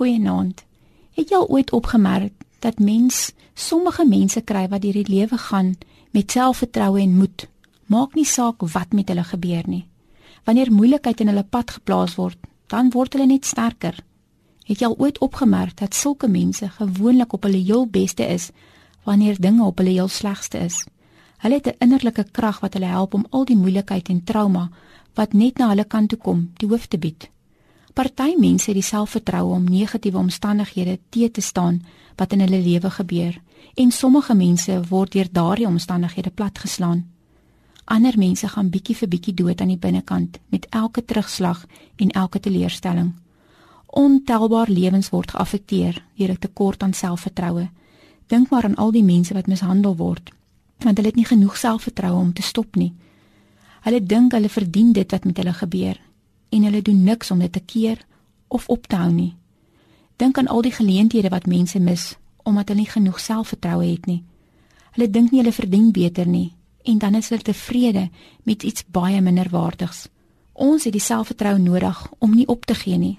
Goeienaand. Het jy al ooit opgemerk dat mens sommige mense kry wat deur die lewe gaan met selfvertroue en moed? Maak nie saak wat met hulle gebeur nie. Wanneer moeilikheid in hulle pad geplaas word, dan word hulle net sterker. Het jy al ooit opgemerk dat sulke mense gewoonlik op hulle heel beste is wanneer dinge op hulle heel slegste is? Hulle het 'n innerlike krag wat hulle help om al die moeilikheid en trauma wat net na hulle kant toe kom, die hoof te bied. Party mense het die selfvertroue om negatiewe omstandighede te te staan wat in hulle lewe gebeur en sommige mense word deur daardie omstandighede platgeslaan. Ander mense gaan bietjie vir bietjie dood aan die binnekant met elke terugslag en elke teleurstelling. Ontelbaar lewens word geaffekteer deur 'n tekort aan selfvertroue. Dink maar aan al die mense wat mishandel word want hulle het nie genoeg selfvertroue om te stop nie. Hulle dink hulle verdien dit wat met hulle gebeur en hulle doen niks om dit te keer of op te hou nie. Dink aan al die geleenthede wat mense mis omdat hulle nie genoeg selfvertroue het nie. Hulle dink nie hulle verdien beter nie en dan is hulle tevrede met iets baie minder waardigs. Ons het die selfvertroue nodig om nie op te gee nie.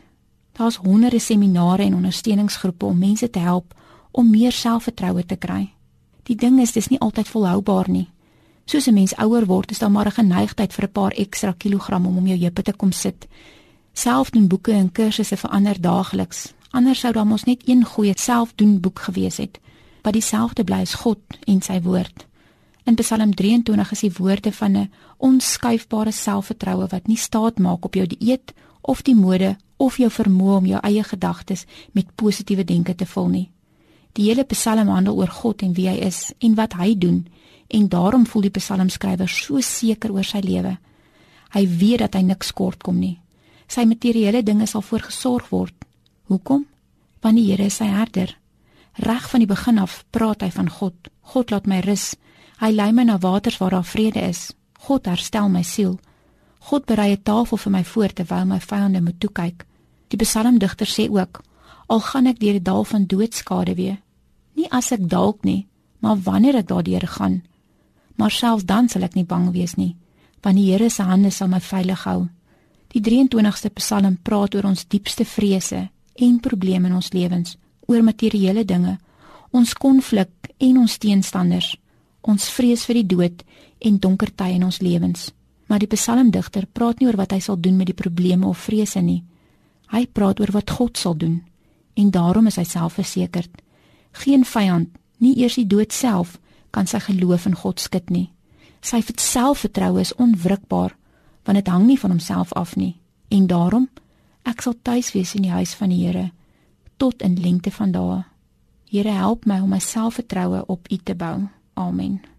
Daar's honderde seminare en ondersteuningsgroepe om mense te help om meer selfvertroue te kry. Die ding is dis nie altyd volhoubaar nie. Soos 'n mens ouer word, is daar maar 'n geneigtheid vir 'n paar ekstra kilogram om om jou heupe te kom sit. Selfdoen boeke en kursusse verander daagliks. Anders sou daar mos net een goeie selfdoen boek gewees het, wat dieselfde bly as God en sy woord. In Psalm 23 is die woorde van 'n onskuifbare selfvertroue wat nie staat maak op jou dieet of die mode of jou vermoë om jou eie gedagtes met positiewe denke te vul nie. Die hele Psalm handel oor God en wie hy is en wat hy doen en daarom voel die psalmskrywer so seker oor sy lewe. Hy weet dat hy niks kort kom nie. Sy materiële dinge sal voorgesorg word. Hoekom? Want die Here is sy herder. Reg van die begin af praat hy van God. God laat my rus. Hy lei my na waters waar daar vrede is. God herstel my siel. God berei 'n tafel vir my voor terwyl my vyande moet toe kyk. Die psalmdigter sê ook: Al gaan ek deur die dal van doodskade weer, nie as ek dalk nie, maar wanneer ek daardeur gaan, maar selfs dan sal ek nie bang wees nie, want die Here se hande sal my veilig hou. Die 23ste Psalm praat oor ons diepste vrese en probleme in ons lewens, oor materiële dinge, ons konflik en ons teenstanders, ons vrees vir die dood en donker tye in ons lewens. Maar die psalmdigter praat nie oor wat hy sal doen met die probleme of vrese nie. Hy praat oor wat God sal doen en daarom is hy selfversekerd. Geen vyand, nie eers die dood self, kan sy geloof in God skud nie. Sy selfvertroue is onwrikbaar want dit hang nie van homself af nie. En daarom ek sal tuis wees in die huis van die Here tot in lengte van dae. Here help my om my selfvertroue op U te bou. Amen.